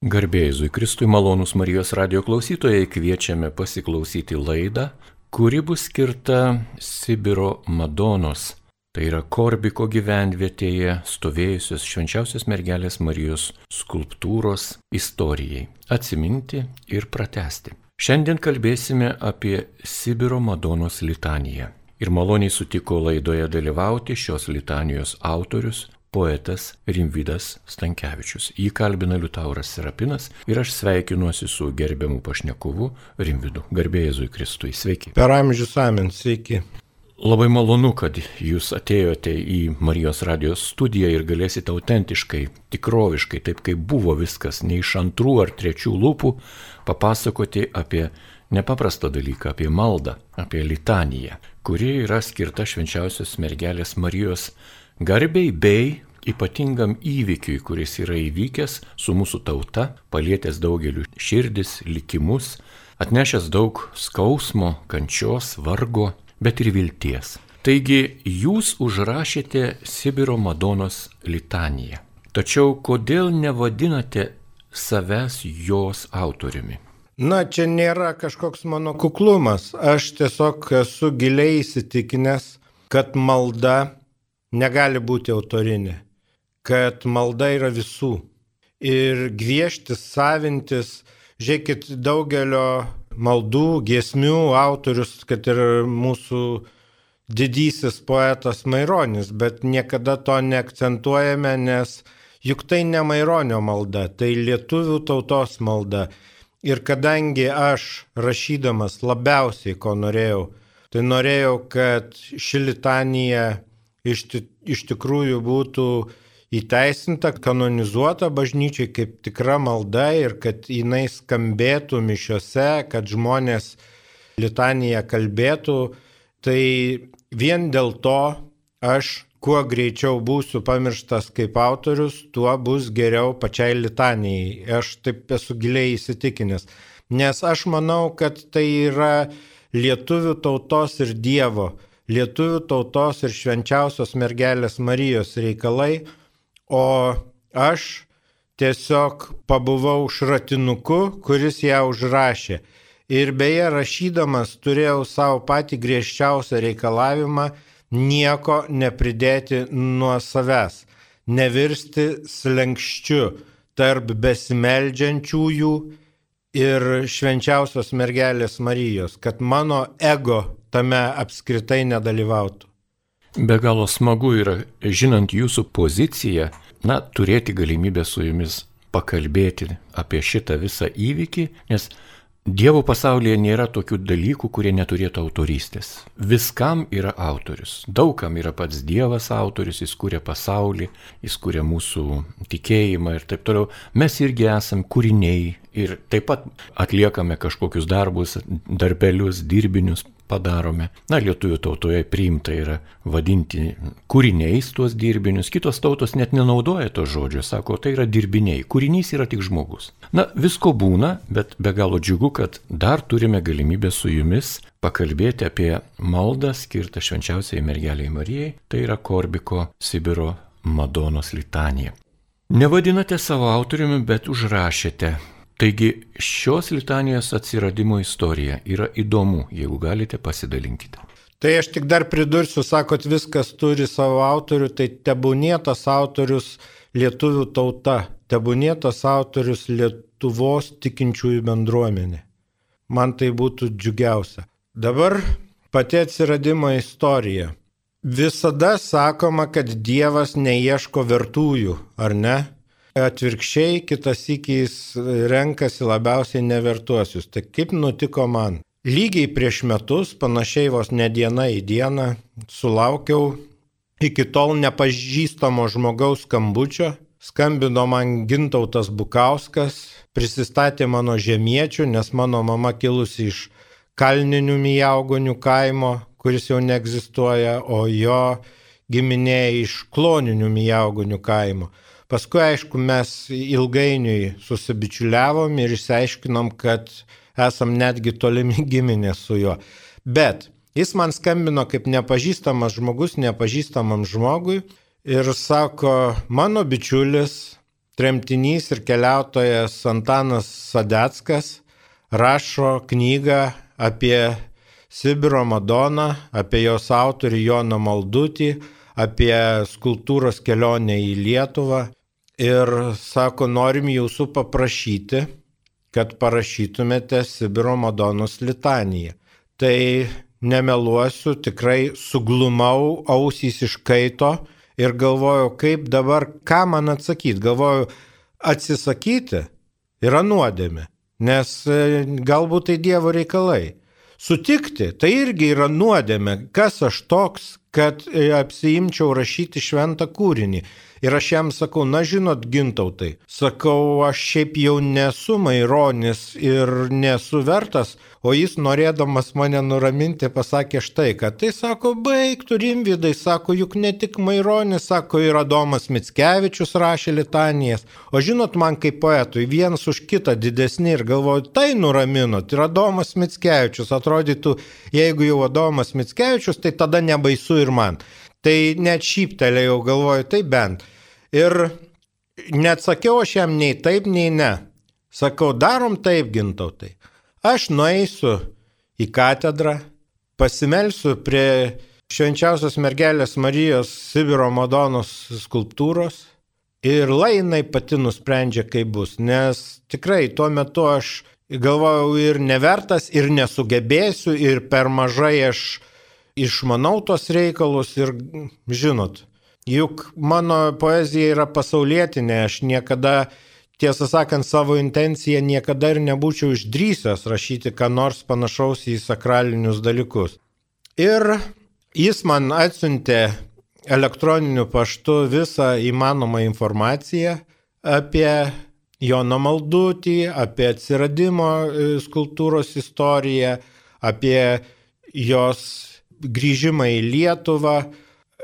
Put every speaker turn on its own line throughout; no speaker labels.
Garbėjai Kristui malonus Marijos radio klausytojai kviečiame pasiklausyti laidą, kuri bus skirta Sibiro Madonos, tai yra Korbiko gyvenvietėje stovėjusios švenčiausios mergelės Marijos skulptūros istorijai - atsiminti ir pratesti. Šiandien kalbėsime apie Sibiro Madonos litaniją. Ir maloniai sutiko laidoje dalyvauti šios litanijos autorius poetas Rimvidas Stankievičius. Jį kalbina Liutauras Serapinas ir aš sveikinuosi su gerbiamu pašnekovu Rimvidu. Garbėjai Jėzui Kristui. Sveiki.
Per amžius amen, sveiki.
Labai malonu, kad jūs atėjote į Marijos radijos studiją ir galėsite autentiškai, tikroviškai, taip kaip buvo viskas, ne iš antrų ar trečių lūpų, papasakoti apie nepaprastą dalyką, apie maldą, apie litaniją, kuri yra skirta švenčiausios mergelės Marijos Garbiai bei ypatingam įvykiui, kuris yra įvykęs su mūsų tauta, palietęs daugeliu širdis, likimus, atnešęs daug skausmo, kančios, vargo, bet ir vilties. Taigi jūs užrašėte Sibiro Madonos litaniją. Tačiau kodėl nevadinate savęs jos autoriumi?
Na, čia nėra kažkoks mano kuklumas. Aš tiesiog esu giliai įsitikinęs, kad malda negali būti autorinė, kad malda yra visų. Ir gvieštis, savintis, žiūrėkit, daugelio maldų, giesmių autorius, kad ir mūsų didysis poetas Maironis, bet niekada to neakcentuojame, nes juk tai ne Maironio malda, tai lietuvių tautos malda. Ir kadangi aš rašydamas labiausiai ko norėjau, tai norėjau, kad ši litanija iš, iš tikrųjų būtų įteisinta, kanonizuota bažnyčiai kaip tikra malda ir kad jinai skambėtų mišiuose, kad žmonės litaniją kalbėtų, tai vien dėl to aš kuo greičiau būsiu pamirštas kaip autorius, tuo bus geriau pačiai litanijai. Aš taip esu giliai įsitikinęs. Nes aš manau, kad tai yra lietuvių tautos ir Dievo lietuvių tautos ir švenčiausios mergelės Marijos reikalai, o aš tiesiog pabuvau šratinuku, kuris ją užrašė. Ir beje, rašydamas turėjau savo patį griežčiausią reikalavimą nieko nepridėti nuo savęs, nevirsti slengščiu tarp besimeldžiančiųjų ir švenčiausios mergelės Marijos, kad mano ego tame apskritai nedalyvautų.
Be galo smagu yra, žinant jūsų poziciją, na, turėti galimybę su jumis pakalbėti apie šitą visą įvykį, nes Dievo pasaulyje nėra tokių dalykų, kurie neturėtų autorystės. Viskam yra autorius. Daugam yra pats Dievas autorius, jis kūrė pasaulį, jis kūrė mūsų tikėjimą ir taip toliau. Mes irgi esame kūriniai ir taip pat atliekame kažkokius darbus, darbelius, dirbinius, padarome. Na, lietuvių tautoje priimta yra vadinti kūriniais tuos dirbinius, kitos tautos net nenaudoja to žodžio, sako, tai yra dirbiniai, kūrinys yra tik žmogus. Na, visko būna, bet be galo džiugu, kad dar turime galimybę su jumis pakalbėti apie maldą skirtą švenčiausiai mergeliai Marijai, tai yra Korbiko Sibiro Madonos litanija. Nevadinate savo autoriumi, bet užrašėte Taigi šios litanijos atsiradimo istorija yra įdomu, jeigu galite pasidalinkite.
Tai aš tik dar pridursiu, sakot, viskas turi savo autorių, tai tebūnėtas autorius lietuvių tauta, tebūnėtas autorius Lietuvos tikinčiųjų bendruomenė. Man tai būtų džiugiausia. Dabar pati atsiradimo istorija. Visada sakoma, kad Dievas neieško vertųjų, ar ne? Atvirkščiai kitas įkys renkasi labiausiai nevertuosius. Tai kaip nutiko man? Lygiai prieš metus, panašiai vos ne diena į dieną, sulaukiau iki tol nepažįstamo žmogaus skambučio. Skambino man Gintautas Bukauskas, prisistatė mano žemiečių, nes mano mama kilusi iš Kalninių Mijaugonių kaimo, kuris jau neegzistuoja, o jo giminė iš Kloninių Mijaugonių kaimo. Paskui, aišku, mes ilgainiui susibičiuliavom ir išsiaiškinom, kad esam netgi tolimi giminė su juo. Bet jis man skambino kaip nepažįstamas žmogus, nepažįstamam žmogui ir sako, mano bičiulis tremtinys ir keliautojas Antanas Sadeckas rašo knygą apie Sibiro Madoną, apie jos autorių Joną Maldutį, apie skultūros kelionę į Lietuvą ir sako, norim jūsų paprašyti, kad parašytumėte Sibiro Madonos litaniją. Tai nemeluosiu, tikrai suglumau, ausys iškaito ir galvojau, kaip dabar, ką man atsakyti. Galvojau, atsisakyti yra nuodėmė, nes e, galbūt tai Dievo reikalai. Sutikti tai irgi yra nuodėmė, kas aš toks, kad e, apsiimčiau rašyti šventą kūrinį. Ir aš jam sakau, na žinot, gintautai, sakau, aš šiaip jau nesu maironis ir nesu vertas, o jis norėdamas mane nuraminti pasakė štai, kad tai sako, baig turim vidai, sako, juk ne tik maironis, sako, ir Adomas Mitskevičius rašė litanijas, o žinot, man kaip poetui vienas už kitą didesni ir galvoju, tai nuraminot, ir Adomas Mitskevičius, atrodytų, jeigu jau Adomas Mitskevičius, tai tada nebaisu ir man. Tai net šyptelėjau, galvoju, tai bent. Ir neatsakiau aš jam nei taip, nei ne. Sakau, darom taip, gintautai. Aš nueisiu į katedrą, pasimelsiu prie švenčiausios mergelės Marijos Sibiro Madonos skulptūros ir lainai pati nusprendžia, kaip bus. Nes tikrai tuo metu aš galvojau ir nevertas, ir nesugebėsiu, ir per mažai aš išmanau tos reikalus ir žinot, juk mano poezija yra pasaulietinė, aš niekada, tiesą sakant, savo intenciją niekada ir nebūčiau išdrysęs rašyti ką nors panašaus į sakralinius dalykus. Ir jis man atsiuntė elektroniniu paštu visą įmanomą informaciją apie Joną Maldutį, apie atsiradimo e, skultūros istoriją, apie jos grįžimą į Lietuvą,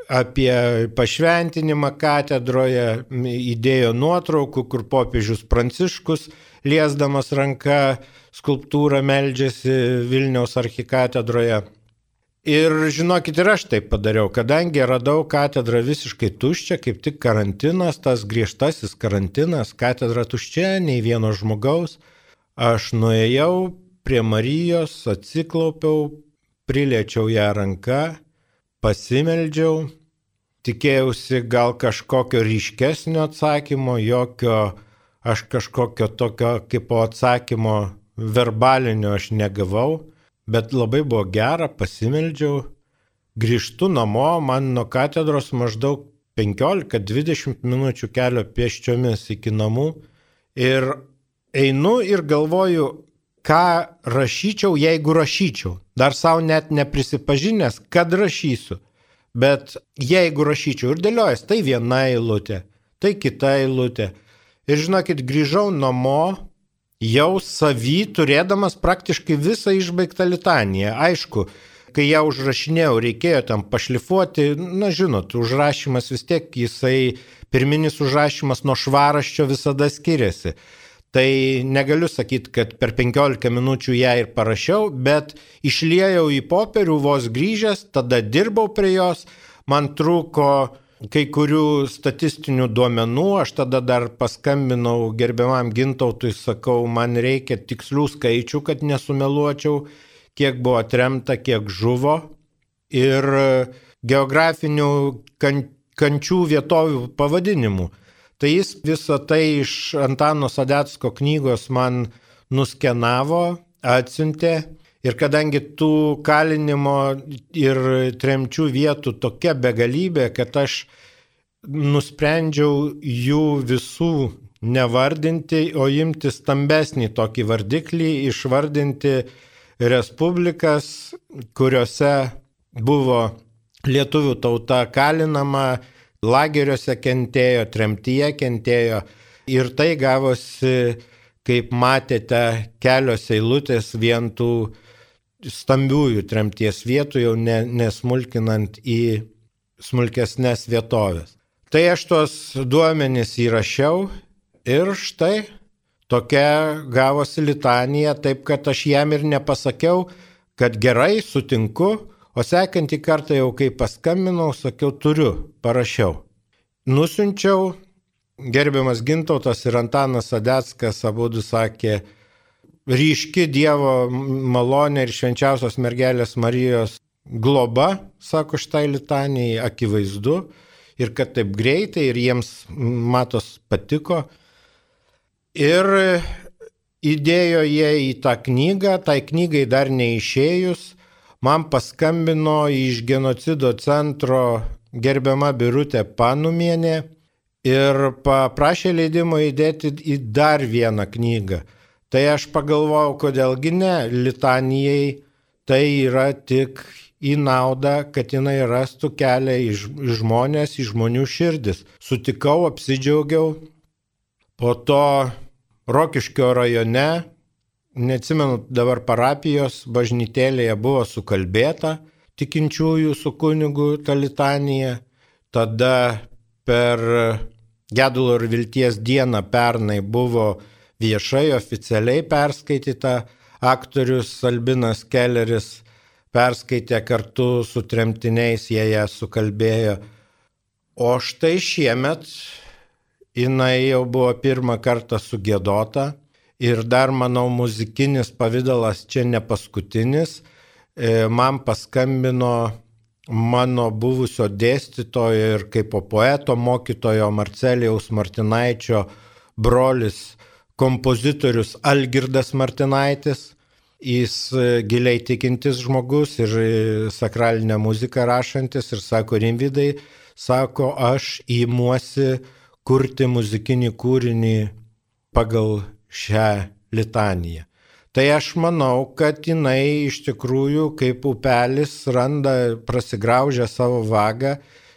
apie pašventinimą katedroje, įdėjo nuotraukų, kur popiežius Pranciškus liesdamas ranką skulptūrą meldžiasi Vilniaus archikatedroje. Ir žinokit, ir aš taip padariau, kadangi radau katedrą visiškai tuščią, kaip tik karantinas, tas griežtasis karantinas, katedra tuščia, nei vieno žmogaus, aš nuėjau prie Marijos, atsiklaupiau, priliečiau ją ranka, pasimeldžiau, tikėjausi gal kažkokio ryškesnio atsakymo, jokio aš kažkokio tokio kaip atsakymo verbalinio aš negavau, bet labai buvo gera, pasimeldžiau, grįžtu namo, man nuo katedros maždaug 15-20 minučių kelio pieščiomis iki namų ir einu ir galvoju, ką rašyčiau, jeigu rašyčiau. Dar savo net neprisipažinęs, kad rašysiu. Bet jeigu rašyčiau ir dėliojas, tai viena eilutė, tai kita eilutė. Ir žinokit, grįžau namo jau savy, turėdamas praktiškai visą išbaigtą litaniją. Aišku, kai ją užrašinėjau, reikėjo tam pašlifuoti, na žinot, užrašymas vis tiek jisai, pirminis užrašymas nuo švaraščio visada skiriasi. Tai negaliu sakyti, kad per 15 minučių ją ir parašiau, bet išliejau į popierių vos grįžęs, tada dirbau prie jos, man trūko kai kurių statistinių duomenų, aš tada dar paskambinau gerbiamam gintautui, sakau, man reikia tikslių skaičių, kad nesumeluočiau, kiek buvo atremta, kiek žuvo. Ir geografinių kan, kančių vietovių pavadinimų. Tai jis visą tai iš Antano Sadetsko knygos man nuskenavo, atsiuntė. Ir kadangi tų kalinimo ir tremčių vietų tokia begalybė, kad aš nusprendžiau jų visų nevardinti, o imti stambesnį tokį vardiklį, išvardinti respublikas, kuriuose buvo lietuvių tauta kalinama, lageriuose kentėjo, tremtyje kentėjo ir tai gavosi, kaip matėte, kelios eilutės vien tų stambiųjų tremties vietų, jau ne, nesmulkinant į smulkesnės vietovės. Tai aš tuos duomenys įrašiau ir štai tokia gavosi litanija, taip kad aš jam ir nepasakiau, kad gerai sutinku, O sekantį kartą jau kai paskambinau, sakiau, turiu, parašiau. Nusinčiau gerbiamas Gintautas ir Antanas Sadeckas abu du sakė, ryški Dievo malonė ir švenčiausios mergelės Marijos globa, sako štai litanijai, akivaizdu ir kad taip greitai ir jiems matos patiko. Ir įdėjo jie į tą knygą, tai knygai dar neišėjus, man paskambino iš genocido centro gerbiama Birutė Panumienė ir paprašė leidimo įdėti į dar vieną knygą. Tai aš pagalvojau, kodėlgi ne, litanijai tai yra tik į naudą, kad jinai rastų kelią į žmonės, į žmonių širdis. Sutikau, apsidžiaugiau. Po to Rokiškio rajone, neatsimenu dabar parapijos, bažnytėlėje buvo sukalbėta tikinčiųjų su kunigu ta litanija. Tada per Gedulo ir vilties dieną pernai buvo viešai, oficialiai perskaityta, aktorius Albinas Kelleris perskaitė kartu su tremtiniais, jie ją sukalbėjo. O štai šiemet jinai jau buvo pirmą kartą sugėdota ir dar, manau, muzikinis pavydalas čia ne paskutinis. E, man paskambino mano buvusio dėstytojo ir kaip poeto mokytojo Marcelijaus Martinaičio brolis, kompozitorius Algirdas Martinaitis. Jis e, giliai tikintis žmogus ir e, sakralinę muziką rašantis ir sako, Rimvidai, sako, aš įmuosi kurti muzikinį kūrinį pagal šią litaniją. Tai aš manau, kad jinai iš tikrųjų kaip upelis randa, prasigraužia savo vagą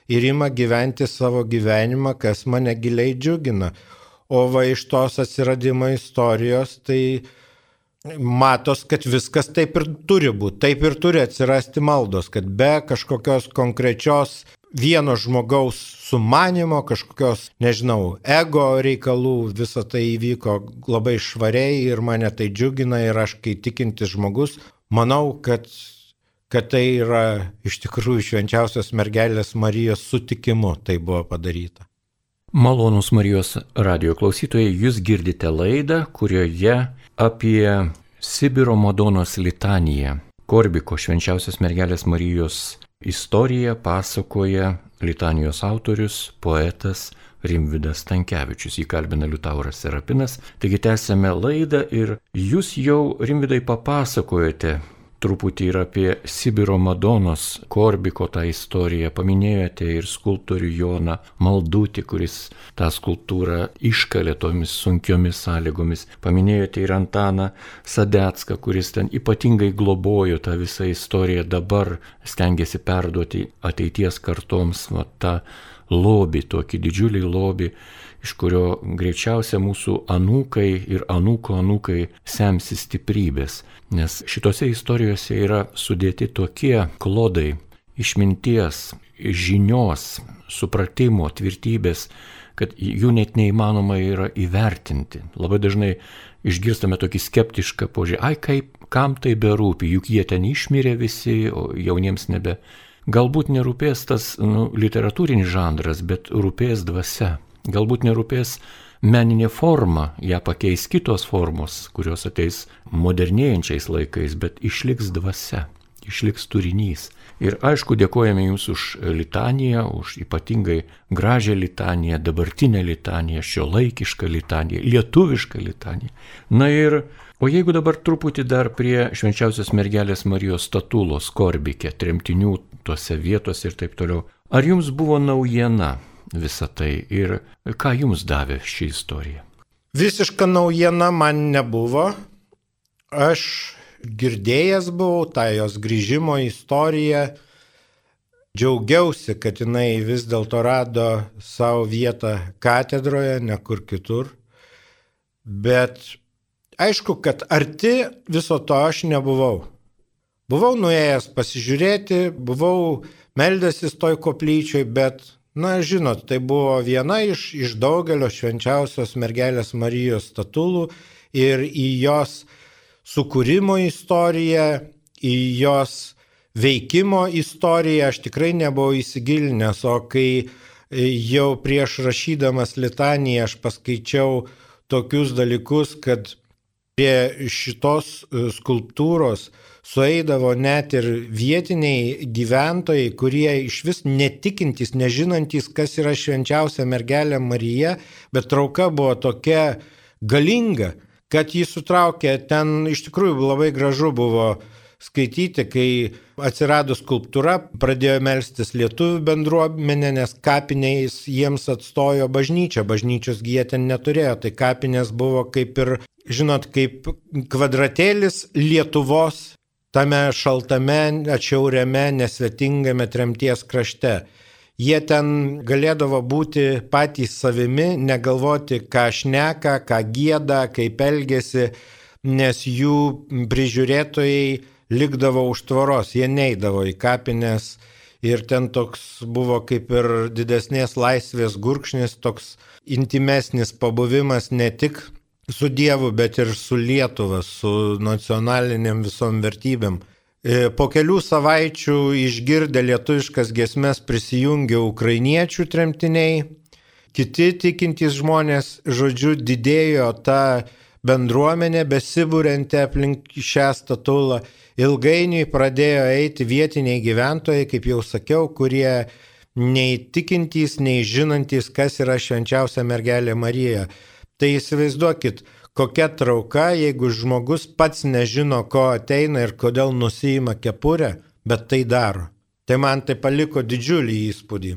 ir ima gyventi savo gyvenimą, kas mane giliai džiugina. O va iš tos atsiradimo istorijos, tai matos, kad viskas taip ir turi būti, taip ir turi atsirasti maldos, kad be kažkokios konkrečios vieno žmogaus sumanimo, kažkokios, nežinau, ego reikalų, visa tai įvyko labai švariai ir mane tai džiugina ir aš, kai tikintis žmogus, manau, kad, kad tai yra iš tikrųjų švenčiausios mergelės Marijos sutikimu tai buvo padaryta.
Malonus Marijos radio klausytojai, jūs girdite laidą, kurioje apie Sibiro Madonos litaniją, Korbiko švenčiausios mergelės Marijos Istoriją pasakoja litanijos autorius, poetas Rimvidas Tankievičius, jį kalbina Liutauras Serapinas. Taigi tęsėme laidą ir jūs jau Rimvidai papasakojote truputį ir apie Sibiro Madonos Korbiko tą istoriją. Paminėjote ir skulptorių Joną Maldutį, kuris tą skulptūrą iškalė tomis sunkiomis sąlygomis. Paminėjote ir Antaną Sadecką, kuris ten ypatingai globojo tą visą istoriją, dabar stengiasi perduoti ateities kartoms va, tą lobį, tokį didžiulį lobį iš kurio greičiausia mūsų anūkai ir anūko anūkai semsi stiprybės, nes šitose istorijose yra sudėti tokie klodai išminties, žinios, supratimo, tvirtybės, kad jų net neįmanoma yra įvertinti. Labai dažnai išgirstame tokį skeptišką požiūrį, ai kaip, kam tai berūpi, juk jie ten išmirė visi, o jauniems nebe. Galbūt nerūpės tas nu, literatūrinis žanras, bet rūpės dvasia. Galbūt nerūpės meninė forma, ją pakeis kitos formos, kurios ateis modernėjančiais laikais, bet išliks dvasia, išliks turinys. Ir aišku, dėkojame Jums už litaniją, už ypatingai gražią litaniją, dabartinę litaniją, šio laikišką litaniją, lietuvišką litaniją. Na ir, o jeigu dabar truputį dar prie švenčiausios mergelės Marijos statulos Korbikė, tremtinių tose vietose ir taip toliau. Ar Jums buvo naujiena visą tai ir ką jums davė ši istorija?
Visiška naujiena man nebuvo. Aš girdėjęs buvau tą jos grįžimo istoriją. Džiaugiausi, kad jinai vis dėlto rado savo vietą katedroje, ne kur kitur. Bet aišku, kad arti viso to aš nebuvau. Buvau nuėjęs pasižiūrėti, buvau meldęsis toj koplyčioj, bet Na, žinot, tai buvo viena iš, iš daugelio švenčiausios mergelės Marijos statulų ir į jos sukūrimo istoriją, į jos veikimo istoriją aš tikrai nebuvau įsigilinęs, o kai jau prieš rašydamas litaniją aš paskaičiau tokius dalykus, kad prie šitos e, skulptūros sueidavo net ir vietiniai gyventojai, kurie iš vis netikintys, nežinantys, kas yra švenčiausia mergelė Marija, bet trauka buvo tokia galinga, kad jį sutraukė, ten iš tikrųjų labai gražu buvo skaityti, kai atsirado skulptūra, pradėjo melstis lietuvių bendruomenė, nes kapiniais jiems atstojo bažnyčia, bažnyčios jie ten neturėjo, tai kapinės buvo kaip ir, žinot, kaip kvadratėlis Lietuvos tame šaltame, atšiauriame, nesvetingame tremties krašte. Jie ten galėdavo būti patys savimi, negalvoti, ką šneka, ką gėda, kaip elgesi, nes jų prižiūrėtojai likdavo už tvoros, jie neidavo į kapines ir ten toks buvo kaip ir didesnės laisvės gurkšnis, toks intimesnis pabuvimas ne tik su Dievu, bet ir su Lietuva, su nacionaliniam visom vertybėm. E, po kelių savaičių išgirdę lietuviškas gesmes prisijungė ukrainiečių tremtiniai, kiti tikintys žmonės, žodžiu, didėjo ta bendruomenė besibūrenti aplink šią statulą. Ilgainiui pradėjo eiti vietiniai gyventojai, kaip jau sakiau, kurie nei tikintys, nei žinantys, kas yra švenčiausia mergelė Marija. Tai įsivaizduokit, kokia trauka, jeigu žmogus pats nežino, ko ateina ir kodėl nusijima kepurę, bet tai daro. Tai man tai paliko didžiulį įspūdį.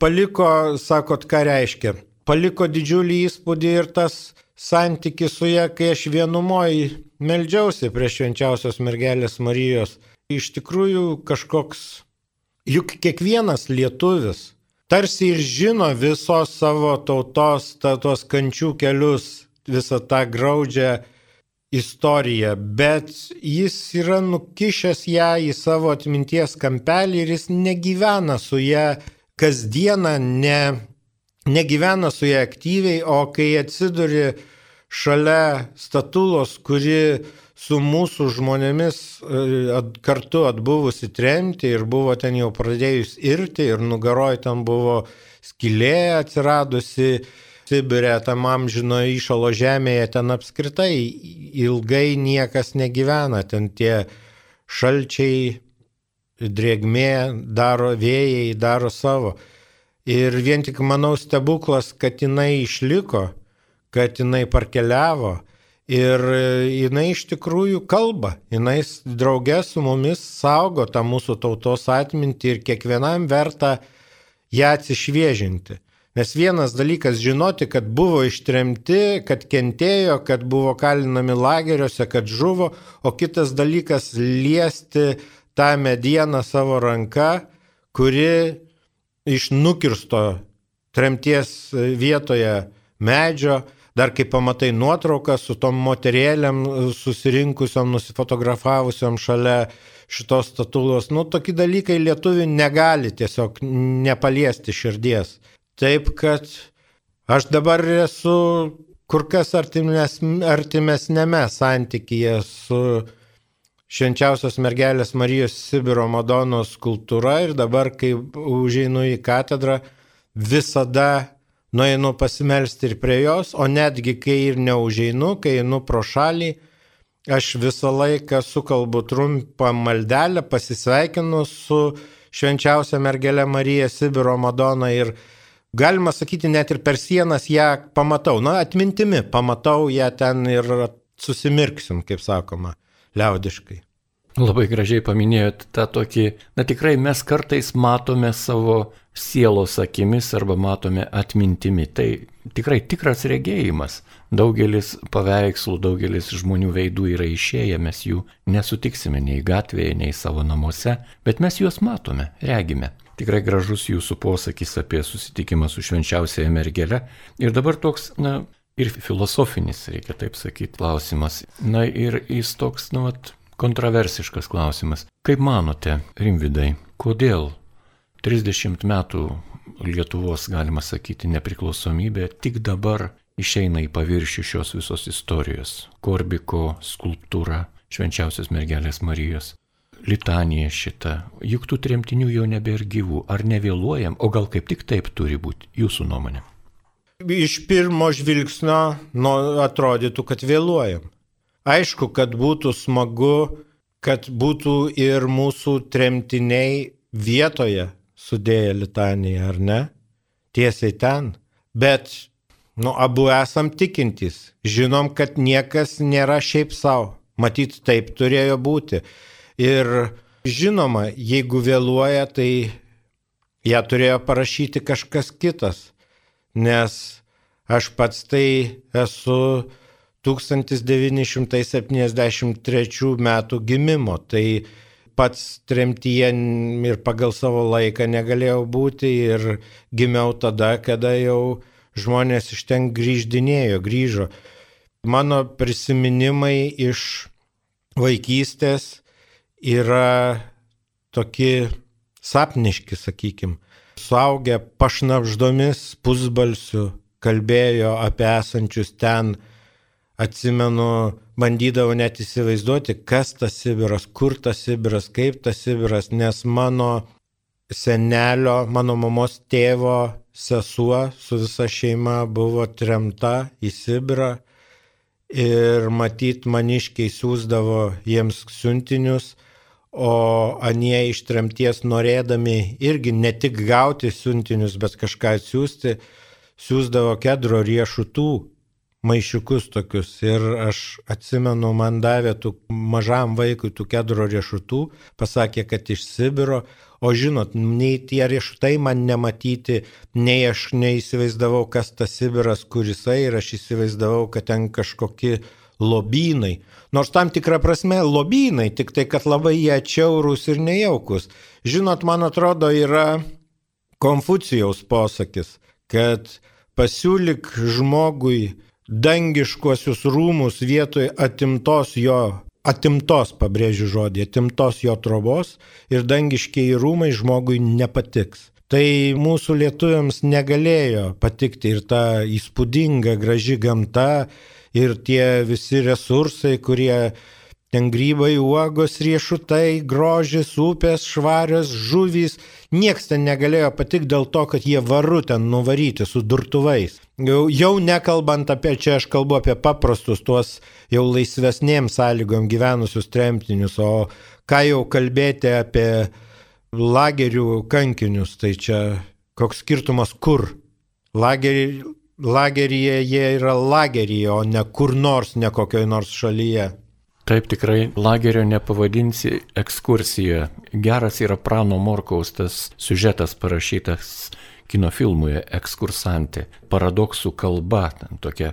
Paliko, sakot, ką reiškia? Paliko didžiulį įspūdį ir tas santykis su ją, kai aš vienumoji meldžiausi prie švenčiausios mergelės Marijos. Iš tikrųjų kažkoks, juk kiekvienas lietuvis tarsi ir žino visos savo tautos, ta, tos kančių kelius, visą tą graudžią istoriją, bet jis yra nukišęs ją į savo atminties kampelį ir jis negyvena su ją kasdieną, ne, negyvena su ją aktyviai, o kai atsiduri šalia statulos, kuri su mūsų žmonėmis e, kartu atbuvusi tremti ir buvo ten jau pradėjus irti ir nugaroj ten buvo skylė atsiradusi, Sibirė, tam amžino išalo žemėje, ten apskritai ilgai niekas negyvena, ten tie šalčiai, drėgmė daro, vėjai daro savo. Ir vien tik manau stebuklas, kad jinai išliko kad jinai parkeliavo ir jinai iš tikrųjų kalba, jinai draugė su mumis saugo tą mūsų tautos atmintį ir kiekvienam verta ją atsišviežinti. Nes vienas dalykas žinoti, kad buvo ištremti, kad kentėjo, kad buvo kalinami lageriuose, kad žuvo, o kitas dalykas liesti tą medieną savo ranka, kuri iš nukirsto tremties vietoje medžio Dar kai pamatai nuotrauką su tom moterėlėm susirinkusiom, nusifotografavusiom šalia šitos statulos, nu tokie dalykai lietuvių negali tiesiog nepaliesti širdies. Taip kad aš dabar esu kur kas artimes, artimesnėme santykyje su švenčiausios mergelės Marijos Sibiro Madonos kultūra ir dabar, kai užeinu į katedrą, visada nueinu pasimelsti ir prie jos, o netgi kai ir neužeinu, kai einu pro šalį, aš visą laiką sukalbu trumpą maldelę, pasisveikinu su švenčiausia mergelė Marija Sibiro Madona ir galima sakyti, net ir per sienas ją pamatau, na atmintimi pamatau ją ten ir susimirksim, kaip sakoma, liaudiškai.
Labai gražiai paminėjot tą tokį, na tikrai mes kartais matome savo sielos akimis arba matome atmintimi. Tai tikrai tikras regėjimas. Daugelis paveikslų, daugelis žmonių veidų yra išėję, mes jų nesutiksime nei gatvėje, nei savo namuose, bet mes juos matome, regime. Tikrai gražus jūsų posakis apie susitikimą su švenčiausiaja mergelė. Ir dabar toks, na, ir filosofinis, reikia taip sakyti, klausimas. Na ir jis toks, na, vat, kontroversiškas klausimas. Kaip manote, Rimvidai, kodėl 30 metų Lietuvos, galima sakyti, nepriklausomybė tik dabar išeina į paviršių šios visos istorijos. Korbiko skulptūra švenčiausios mergelės Marijos. litanija šita, juk tų tremtinių jau nebėra gyvų, ar nevėluojam, o gal kaip tik taip turi būti, jūsų nuomonė?
Iš pirmo žvilgsnio nu, atrodytų, kad vėluojam. Aišku, kad būtų smagu, kad būtų ir mūsų tremtiniai vietoje sudėję litaniją, ar ne? Tiesiai ten. Bet, nu, abu esam tikintys. Žinom, kad niekas nėra šiaip savo. Matyt, taip turėjo būti. Ir žinoma, jeigu vėluoja, tai ją turėjo parašyti kažkas kitas, nes aš pats tai esu 1973 metų gimimo, tai pats tremtyje ir pagal savo laiką negalėjau būti ir gimiau tada, kada jau žmonės iš ten grįždinėjo, grįžo. Mano prisiminimai iš vaikystės yra tokie sapniški, sakykim. Suaugę pašnapždomis pusbalsių kalbėjo apie esančius ten, atsimenu, bandydavau net įsivaizduoti, kas tas Sibiras, kur tas Sibiras, kaip tas Sibiras, nes mano senelio, mano mamos tėvo sesuo su visa šeima buvo tremta į Sibirą ir matyt maniškiai siūsdavo jiems siuntinius, o anie iš tremties norėdami irgi ne tik gauti siuntinius, bet kažką siūsti, siūsdavo kedro riešutų maišiukus tokius. Ir aš atsimenu, man davė tų mažam vaikui tų kedro riešutų, pasakė, kad iš Sibiro, O žinot, nei tie riešutai man nematyti, nei aš neįsivaizdavau, kas tas Sibiras, kur jisai ir aš įsivaizdavau, kad ten kažkokie lobynai. Nors tam tikrą prasme lobynai, tik tai, kad labai jie atšiaurūs ir nejaukus. Žinot, man atrodo, yra Konfucijaus posakis, kad pasiūlyk žmogui dangiškuosius rūmus vietoj atimtos jo atimtos, pabrėžiu žodį, atimtos jo trobos ir dangiškiai rūmai žmogui nepatiks. Tai mūsų lietuviams negalėjo patikti ir ta įspūdinga, graži gamta, ir tie visi resursai, kurie ten grybai, uogos, riešutai, grožis, upės, švarios, žuvys, nieks ten negalėjo patikti dėl to, kad jie varu ten nuvaryti su durtuvais. Jau, jau nekalbant apie, čia aš kalbu apie paprastus tuos jau laisvesnėm sąlygom gyvenusius tremtinius, o ką jau kalbėti apie lagerių kankinius, tai čia koks skirtumas kur. Lagerį, lageryje jie yra lageryje, o ne kur nors, ne kokioj nors šalyje.
Taip tikrai lagerio nepavadinsi ekskursija. Geras yra Prano Morkaus tas siužetas parašytas kino filmuje Ekskursantė. Paradoksų kalba, tokia,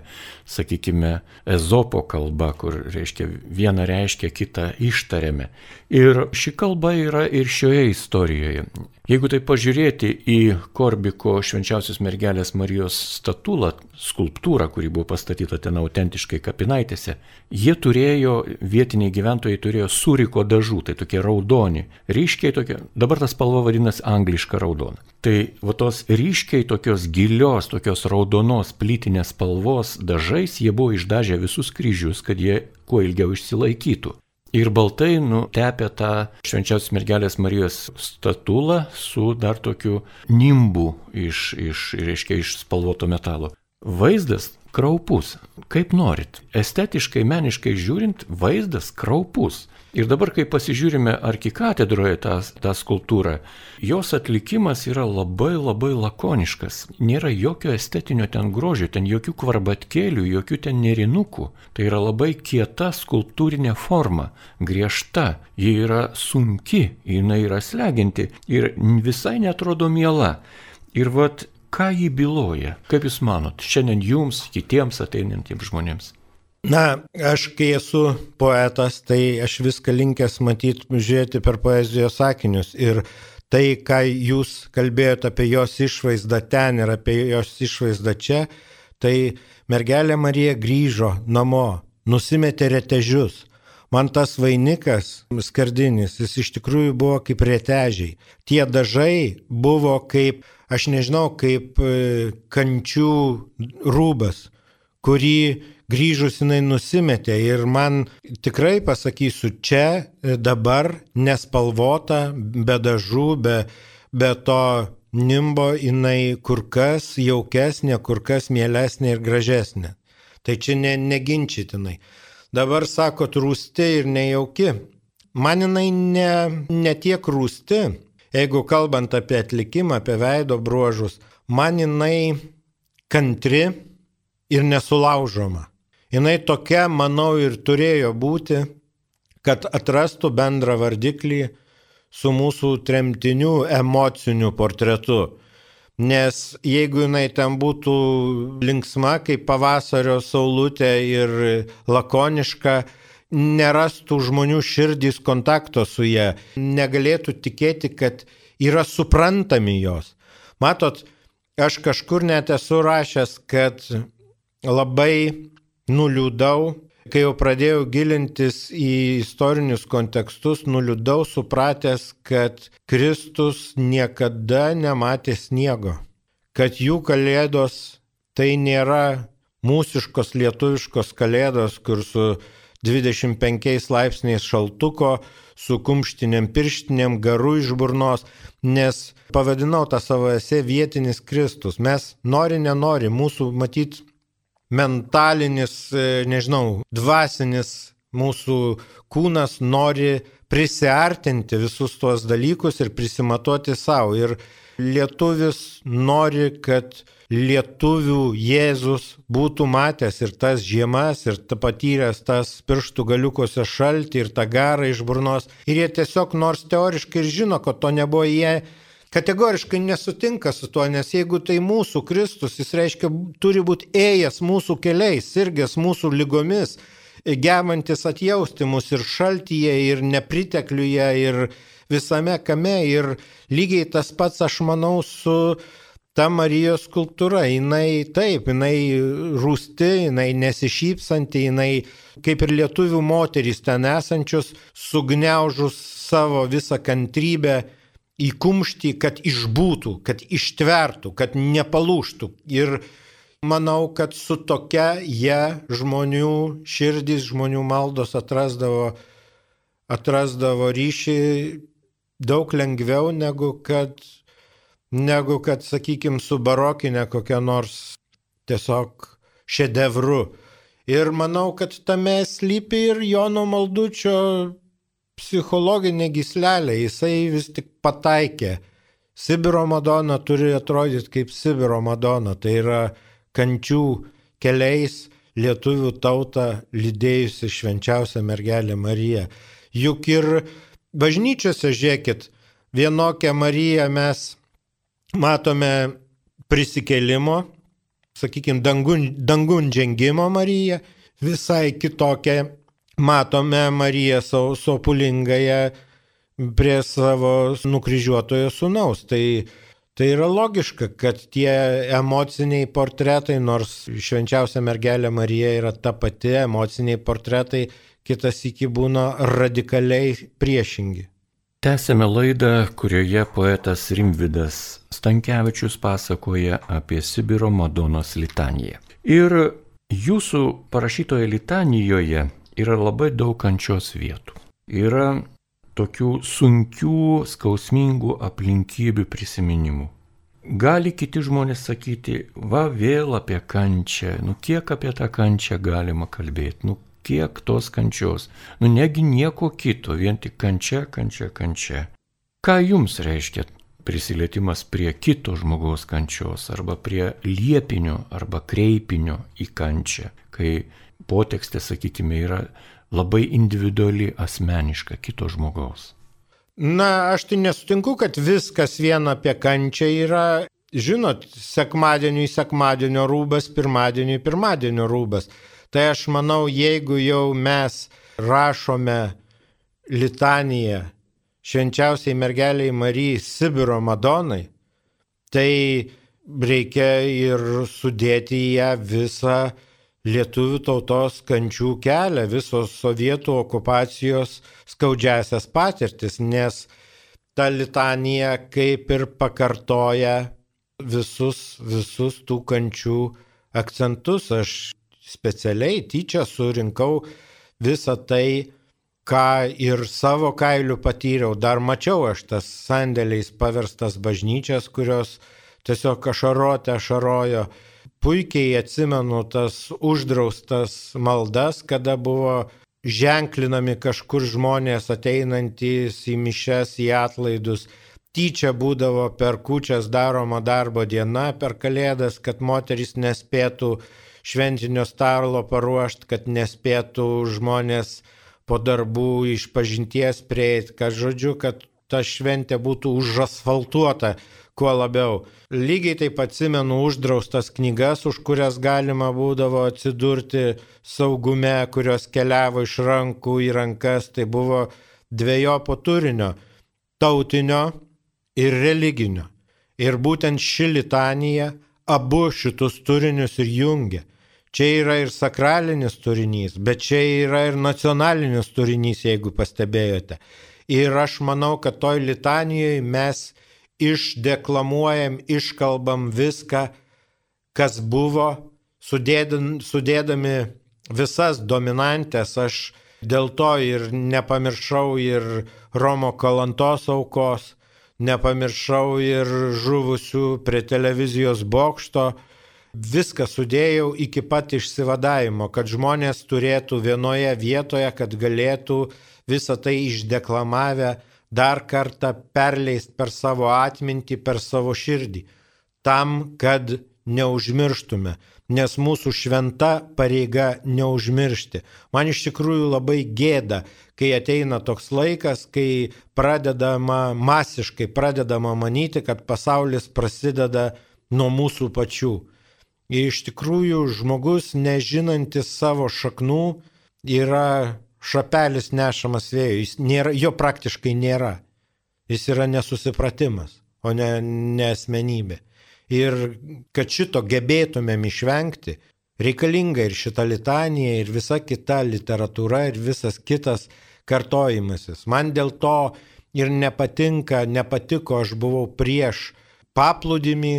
sakykime, ezopo kalba, kur reiškia vieną reiškia, kitą ištariame. Ir ši kalba yra ir šioje istorijoje. Jeigu tai pažiūrėti į Korbiko švenčiausios mergelės Marijos statulą, skulptūrą, kuri buvo pastatyta ten autentiškai kapinaitėse, jie turėjo, vietiniai gyventojai turėjo suriko dažų, tai tokie raudoni, ryškiai tokie, dabar tas spalva vadinasi angliška raudona. Tai va tos ryškiai tokios gilios, tokios raudonos plytinės spalvos dažais jie buvo išdažę visus kryžius, kad jie kuo ilgiau išsilaikytų. Ir baltai nutepė tą švenčiausios mergelės Marijos statulą su dar tokiu nimbu iš, iš, reiškia, iš spalvoto metalo. Vaizdas kraupus, kaip norit. Estetiškai, meniškai žiūrint, vaizdas kraupus. Ir dabar, kai pasižiūrime arkikatedroje tą, tą skulptūrą, jos atlikimas yra labai labai lakoniškas. Nėra jokio estetinio ten grožio, ten jokių kvarbatkėlių, jokių ten nerinukų. Tai yra labai kieta skulptūrinė forma, griežta, ji yra sunki, jinai yra sleginti ir visai netrodo miela. Ir vat ką jį byloja, kaip Jūs manot, šiandien Jums, kitiems ateinantiems žmonėms?
Na, aš kai esu poetas, tai aš viską linkęs matyti, žiūrėti per poezijos sakinius. Ir tai, ką jūs kalbėjote apie jos išvaizdą ten ir apie jos išvaizdą čia, tai mergelė Marija grįžo namo, nusimetė retežius. Man tas vainikas, skardinis, jis iš tikrųjų buvo kaip retežiai. Tie dažai buvo kaip, aš nežinau, kaip e, kančių rūbas, kurį grįžus jinai nusimetė ir man tikrai pasakysiu, čia dabar nespalvota, be dažų, be, be to nimbo jinai kur kas jaukesnė, kur kas mielesnė ir gražesnė. Tai čia ne, neginčytinai. Dabar sako, rūsti ir nejauki. Man jinai ne, ne tiek rūsti, jeigu kalbant apie atlikimą, apie veido bruožus, man jinai kantri ir nesulaužoma. Jinai tokia, manau, ir turėjo būti, kad atrastų bendrą vardiklį su mūsų tremtinių emociniu portretu. Nes jeigu jinai ten būtų linksma kaip pavasario saulutė ir lakoniška, nerastų žmonių širdys kontakto su ją, negalėtų tikėti, kad yra suprantami jos. Matot, aš kažkur net esu rašęs, kad labai nuliūdau Kai jau pradėjau gilintis į istorinius kontekstus, nuliūdau supratęs, kad Kristus niekada nematė sniego, kad jų kalėdos tai nėra mūsiškos lietuviškos kalėdos, kur su 25 laipsniais šaltuko, su kumštinėm pirštinėm, garu iš burnos, nes pavadinau tą savo esę vietinis Kristus. Mes nori, nenori, mūsų matyt mentalinis, e, nežinau, dvasinis mūsų kūnas nori prisartinti visus tuos dalykus ir prisimatuoti savo. Ir lietuvis nori, kad lietuvių Jėzus būtų matęs ir tas žiemas, ir ta patyręs tas pirštų galiukose šaltį ir tą garą iš burnos. Ir jie tiesiog nors teoriškai ir žino, kad to nebuvo jie kategoriškai nesutinka su tuo, nes jeigu tai mūsų Kristus, jis reiškia, turi būti ėjęs mūsų keliais, sirgęs mūsų lygomis, gebantis atjausti mus ir šaltyje, ir nepritekliuje, ir visame kame. Ir lygiai tas pats, aš manau, su ta Marijos skulptūra. Jinai taip, jinai rūsti, jinai nesišypsanti, jinai kaip ir lietuvių moterys ten esančios, sugniaužus savo visą kantrybę, į kumštį, kad išbūtų, kad ištvertų, kad nepalūštų. Ir manau, kad su tokia jie žmonių širdys, žmonių maldos atrasdavo, atrasdavo ryšį daug lengviau negu kad, negu kad sakykime, su barokinė kokia nors tiesiog šedevru. Ir manau, kad tame slypi ir Jono Maldučio psichologinė gislelė, jisai vis tik pataikė. Sibiro Madona turi atrodyti kaip Sibiro Madona, tai yra kančių keliais lietuvių tautą lydėjusi švenčiausia mergelė Marija. Juk ir bažnyčiose, žiūrėkit, vienokią Mariją mes matome prisikėlimo, sakykime, dangun, dangun žengimo Mariją, visai kitokią matome Mariją Sopulingąją prie savo nukryžiuotojo sunaus. Tai, tai yra logiška, kad tie emociniai portretai, nors švenčiausia mergelė Marija yra ta pati, emociniai portretai kitas iki būna radikaliai priešingi.
Tęsėme laidą, kurioje poetas Rimvidas Stankievičius pasakoja apie Sibiro Madonos litaniją. Ir jūsų parašytoje litanijoje yra labai daug kančios vietų. Yra tokių sunkių, skausmingų aplinkybių prisiminimų. Gali kiti žmonės sakyti, va vėl apie kančią, nu kiek apie tą kančią galima kalbėti, nu kiek tos kančios, nu negi nieko kito, vien tik kančia, kančia, kančia. Ką jums reiškia prisilietimas prie kito žmogaus kančios arba prie liepinio arba kreipinio į kančią, kai potekstė, sakykime, yra labai individuali, asmeniška kito žmogaus.
Na, aš tai nesutinku, kad viskas vien apie kančią yra, žinot, sekmadieniui sekmadienio rūbas, pirmadieniui pirmadienio rūbas. Tai aš manau, jeigu jau mes rašome litaniją švenčiausiai mergeliai Marijai Sibiro Madonai, tai reikia ir sudėti į ją visą lietuvių tautos kančių kelią, visos sovietų okupacijos skaudžiasias patirtis, nes ta litanija kaip ir pakartoja visus, visus tų kančių akcentus. Aš specialiai tyčia surinkau visą tai, ką ir savo kailiu patyriau. Dar mačiau aš tas sandėliais paverstas bažnyčias, kurios tiesiog ašarotę ašarojo. Puikiai atsimenu tas uždraustas maldas, kada buvo ženklinami kažkur žmonės ateinantys į mišes, į atlaidus. Tyčia būdavo per kučias daroma darbo diena, per kalėdas, kad moteris nespėtų šventinio starlo paruošti, kad nespėtų žmonės po darbų iš pažinties prieiti, kad žodžiu, kad ta šventė būtų užasfaltuota kuo labiau. Lygiai taip atsimenu uždraustas knygas, už kurias galima būdavo atsidurti saugume, kurios keliavo iš rankų į rankas. Tai buvo dviejopo turinio - tautinio ir religinio. Ir būtent ši litanija abu šitus turinius ir jungia. Čia yra ir sakralinis turinys, bet čia yra ir nacionalinis turinys, jeigu pastebėjote. Ir aš manau, kad toj litanijoje mes išdeklamuojam, iškalbam viską, kas buvo, sudėdami, visas dominantės. Aš dėl to ir nepamiršau ir Romo Kalantos aukos, nepamiršau ir žuvusių prie televizijos bokšto. Viską sudėjau iki pat išsivadavimo, kad žmonės turėtų vienoje vietoje, kad galėtų visą tai išdeklamavę dar kartą perleist per savo atmintį, per savo širdį, tam, kad neužmirštume, nes mūsų šventa pareiga neužmiršti. Man iš tikrųjų labai gėda, kai ateina toks laikas, kai pradedama masiškai, pradedama manyti, kad pasaulis prasideda nuo mūsų pačių. Iš tikrųjų žmogus, nežinantis savo šaknų, yra šapelis nešamas vėjo, jis nėra, jo praktiškai nėra. Jis yra nesusipratimas, o ne, ne asmenybė. Ir kad šito gebėtumėm išvengti, reikalinga ir šita litanija, ir visa kita literatūra, ir visas kitas kartojimasis. Man dėl to ir nepatinka, nepatiko, aš buvau prieš paplūdimį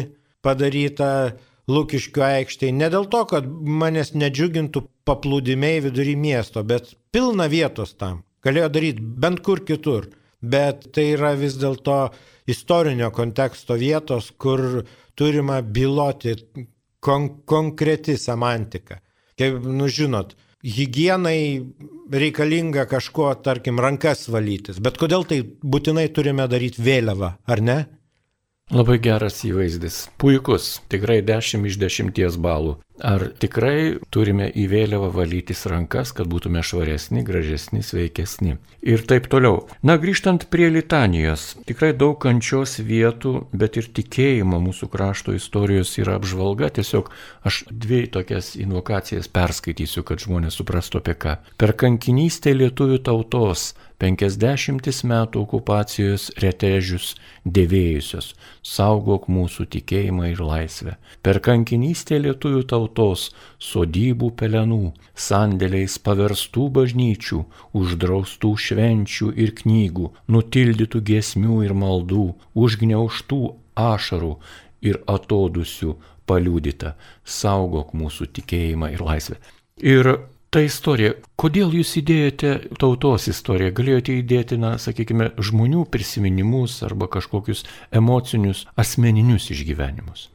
padarytą Lukiškių aikštėje. Ne dėl to, kad manęs nedžiugintų paplūdimiai vidury miesto, bet pilna vietos tam. Galėjo daryti bent kur kitur. Bet tai yra vis dėlto istorinio konteksto vietos, kur turima byloti kon konkreti semantika. Kaip, nu žinot, hygienai reikalinga kažkuo, tarkim, rankas valytis. Bet kodėl tai būtinai turime daryti vėliavą, ar ne?
Labai geras įvaizdis. Puikus, tikrai 10 iš 10 balų. Ar tikrai turime į vėliavą valytis rankas, kad būtume švaresni, gražesni, sveikesni. Ir taip toliau. Na, grįžtant prie litanijos, tikrai daug kančios vietų, bet ir tikėjimo mūsų krašto istorijos yra apžvalga. Tiesiog aš dvi tokias invokacijas perskaitysiu, kad žmonės suprastų apie ką. Per kankinystę lietuvių tautos 50 metų okupacijos retežius dėvėjusios, saugok mūsų tikėjimą ir laisvę. Per kankinystę lietuvių tautos sodybų pelenų, sandėliais paverstų bažnyčių, uždraustų švenčių ir knygų, nutildytų giesmių ir maldų, užgneuštų ašarų ir atodusių paliūdyta, saugok mūsų tikėjimą ir laisvę. Ir ta istorija, kodėl jūs įdėjote tautos istoriją, galėjote įdėti, na, sakykime, žmonių prisiminimus arba kažkokius emocinius, asmeninius išgyvenimus?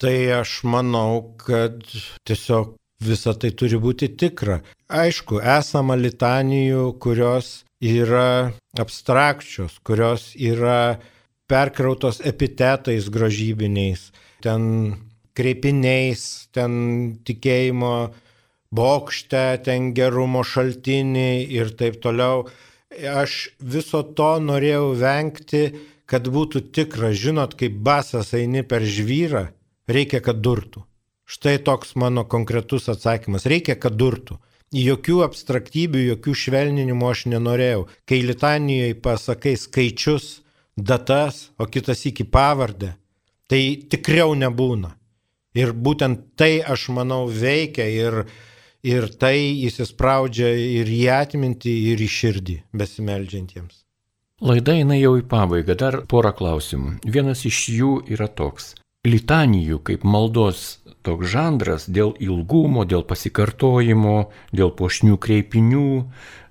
Tai aš manau, kad tiesiog visa tai turi būti tikra. Aišku, esama litanijų, kurios yra abstrakčios, kurios yra perkrautos epitetais grožybiniais, ten kreipiniais, ten tikėjimo bokšte, ten gerumo šaltinį ir taip toliau. Aš viso to norėjau vengti, kad būtų tikra, žinot, kaip basas eini per žvyrą, reikia, kad durtų. Štai toks mano konkretus atsakymas. Reikia, kad durtų. Jokių abstraktybių, jokių švelninimų aš nenorėjau. Kai litanijoje pasakai skaičius, datas, o kitas iki pavardę, tai tikriau nebūna. Ir būtent tai, aš manau, veikia ir ir tai įsispraudžia ir į atmintį, ir į širdį besimeldžiantiems.
Laida eina jau į pabaigą, dar porą klausimų. Vienas iš jų yra toks. litanijų kaip maldos toks žanras dėl ilgumo, dėl pasikartojimo, dėl pošnių kreipinių,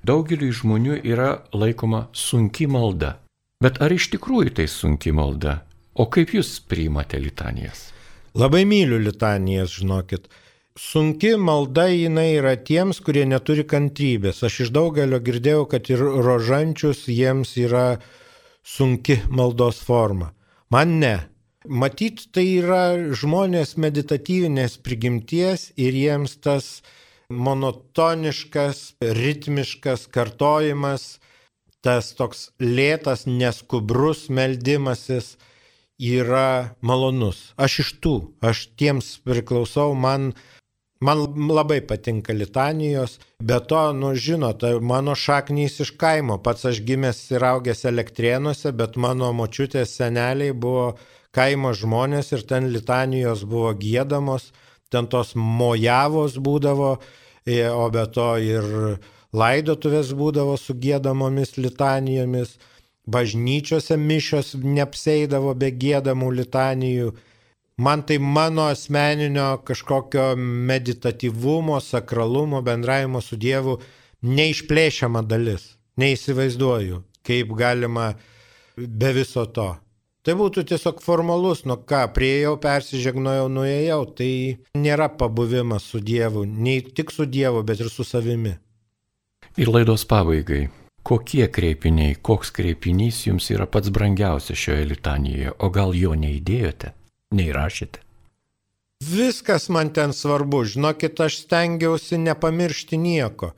daugeliu žmonių yra laikoma sunki malda. Bet ar iš tikrųjų tai sunki malda? O kaip jūs priimate litanijas?
Labai myliu litanijas, žinokit. Sunki malda jinai yra tiems, kurie neturi kantrybės. Aš iš daugelio girdėjau, kad ir rožančius jiems yra sunki maldos forma. Man ne. Matyt, tai yra žmonės meditatyvinės prigimties ir jiems tas monotoniškas, ritmiškas kartojimas, tas toks lėtas, neskubrus meldimasis yra malonus. Aš iš tų, aš tiems priklausau, man Man labai patinka litanijos, bet to, nu žinot, mano šaknys iš kaimo, pats aš gimęs ir augęs elektrienuose, bet mano močiutės seneliai buvo kaimo žmonės ir ten litanijos buvo gėdamos, ten tos mojavos būdavo, o be to ir laidotuvės būdavo su gėdamomis litanijomis, bažnyčiose mišios neapseidavo be gėdamų litanijų man tai mano asmeninio kažkokio meditatyvumo, sakralumo, bendravimo su Dievu neišplėšiama dalis. Neįsivaizduoju, kaip galima be viso to. Tai būtų tiesiog formalus, nu ką, prieėjau, persižegnojau, nuėjau, tai nėra pabuvimas su Dievu, nei tik su Dievu, bet ir su savimi.
Ir laidos pabaigai. Kokie kreipiniai, koks kreipinys jums yra pats brangiausias šioje litanijoje, o gal jo neįdėjote? Neįrašėte?
Viskas man ten svarbu, žinokit, aš stengiausi nepamiršti nieko.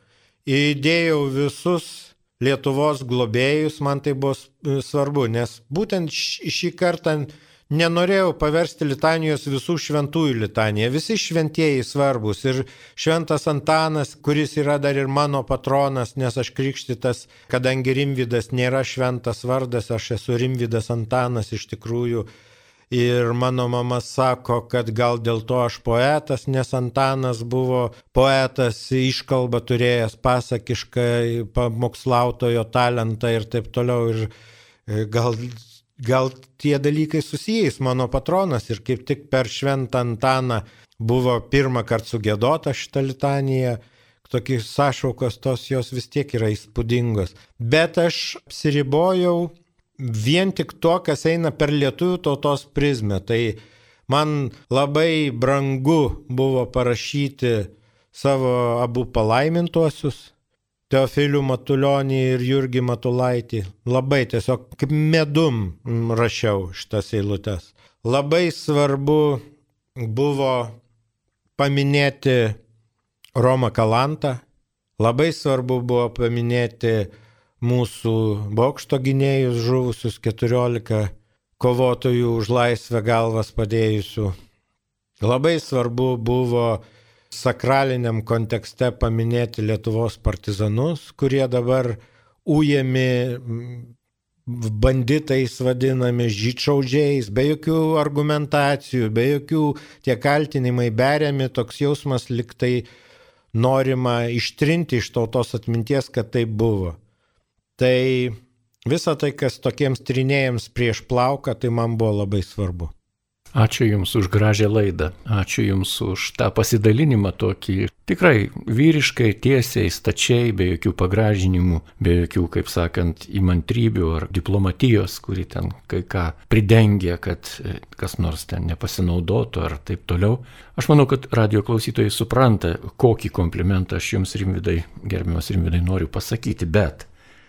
Įdėjau visus Lietuvos globėjus, man tai buvo svarbu, nes būtent šį kartą nenorėjau paversti litanijos visų šventųjų litaniją. Visi šventieji svarbus ir šventas Antanas, kuris yra dar ir mano patronas, nes aš krikštytas, kadangi Rimvidas nėra šventas vardas, aš esu Rimvidas Antanas iš tikrųjų Ir mano mama sako, kad gal dėl to aš poetas, nes Antanas buvo poetas, iškalba turėjęs pasakišką pamokslautojo talentą ir taip toliau. Ir e, gal, gal tie dalykai susijęs mano patronas ir kaip tik per šventą Antaną buvo pirmą kartą sugėdota šitą litaniją tokį sąšaukos tos jos vis tiek yra įspūdingos. Bet aš apsiribojau vien tik to, kas eina per lietuvių tautos prizmę. Tai man labai brangu buvo parašyti savo abu palaimintuosius. Teofilių Matulionį ir Jurgį Matulaitį. Labai tiesiog kaip medum rašiau šitas eilutes. Labai svarbu buvo paminėti Romą Kalantą. Labai svarbu buvo paminėti mūsų bokšto gynėjus žuvusius 14 kovotojų už laisvę galvas padėjusių. Labai svarbu buvo sakraliniam kontekste paminėti Lietuvos partizanus, kurie dabar ujami banditais vadinami, žyčiaudžiais, be jokių argumentacijų, be jokių tie kaltinimai beriami, toks jausmas liktai norima ištrinti iš tautos atminties, kad tai buvo. Tai visa tai, kas tokiems trinėjams prieš plauką, tai man buvo labai svarbu.
Ačiū Jums už gražią laidą, ačiū Jums už tą pasidalinimą tokį tikrai vyriškai, tiesiai, stačiai, be jokių pagražinimų, be jokių, kaip sakant, įmantrybių ar diplomatijos, kuri ten kai ką pridengia, kad e, kas nors ten nepasinaudotų ar taip toliau. Aš manau, kad radio klausytojai supranta, kokį komplimentą aš Jums, Rimvidai, gerbiamas Rimvidai, noriu pasakyti, bet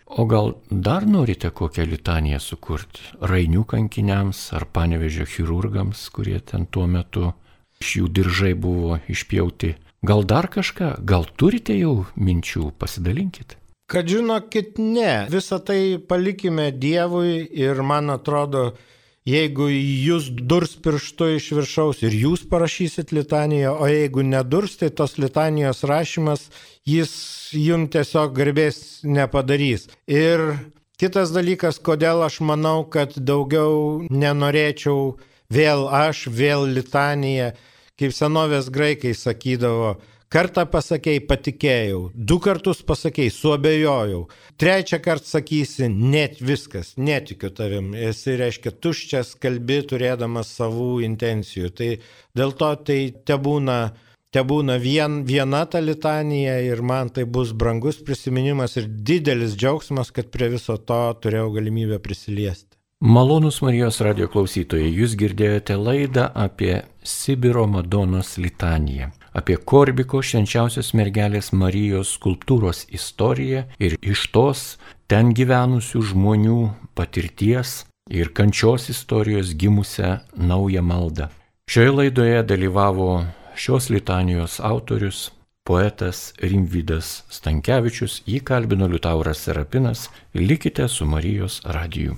O gal dar norite kokią litaniją sukurti? Rainių kankiniams ar panevežio chirurgams, kurie ten tuo metu iš jų diržai buvo išpjauti. Gal dar kažką, gal turite jau minčių, pasidalinkit.
Kad žinokit, ne, visą tai palikime Dievui ir man atrodo, Jeigu jūs durs pirštu iš viršaus ir jūs parašysit litaniją, o jeigu nedurs, tai tos litanijos rašymas, jis jum tiesiog garbės nepadarys. Ir kitas dalykas, kodėl aš manau, kad daugiau nenorėčiau vėl aš, vėl litanija, kaip senovės graikai sakydavo, Kartą pasakėjai, patikėjau, du kartus pasakėjai, suabejojau, trečią kartą sakysi, net viskas, netikiu tavim. Esi, reiškia, tuščias kalbi, turėdamas savų intencijų. Tai dėl to tai te būna, te būna vien, viena ta litanija ir man tai bus brangus prisiminimas ir didelis džiaugsmas, kad prie viso to turėjau galimybę prisiliesti.
Malonus Marijos radio klausytojai, jūs girdėjote laidą apie Sibiro Madonos litaniją, apie Korbiko švenčiausios mergelės Marijos skulptūros istoriją ir iš tos ten gyvenusių žmonių patirties ir kančios istorijos gimusią naują maldą. Šioje laidoje dalyvavo šios litanijos autorius, poetas Rimvydas Stankievičius, jį kalbino Liutauras Serapinas, likite su Marijos radiju.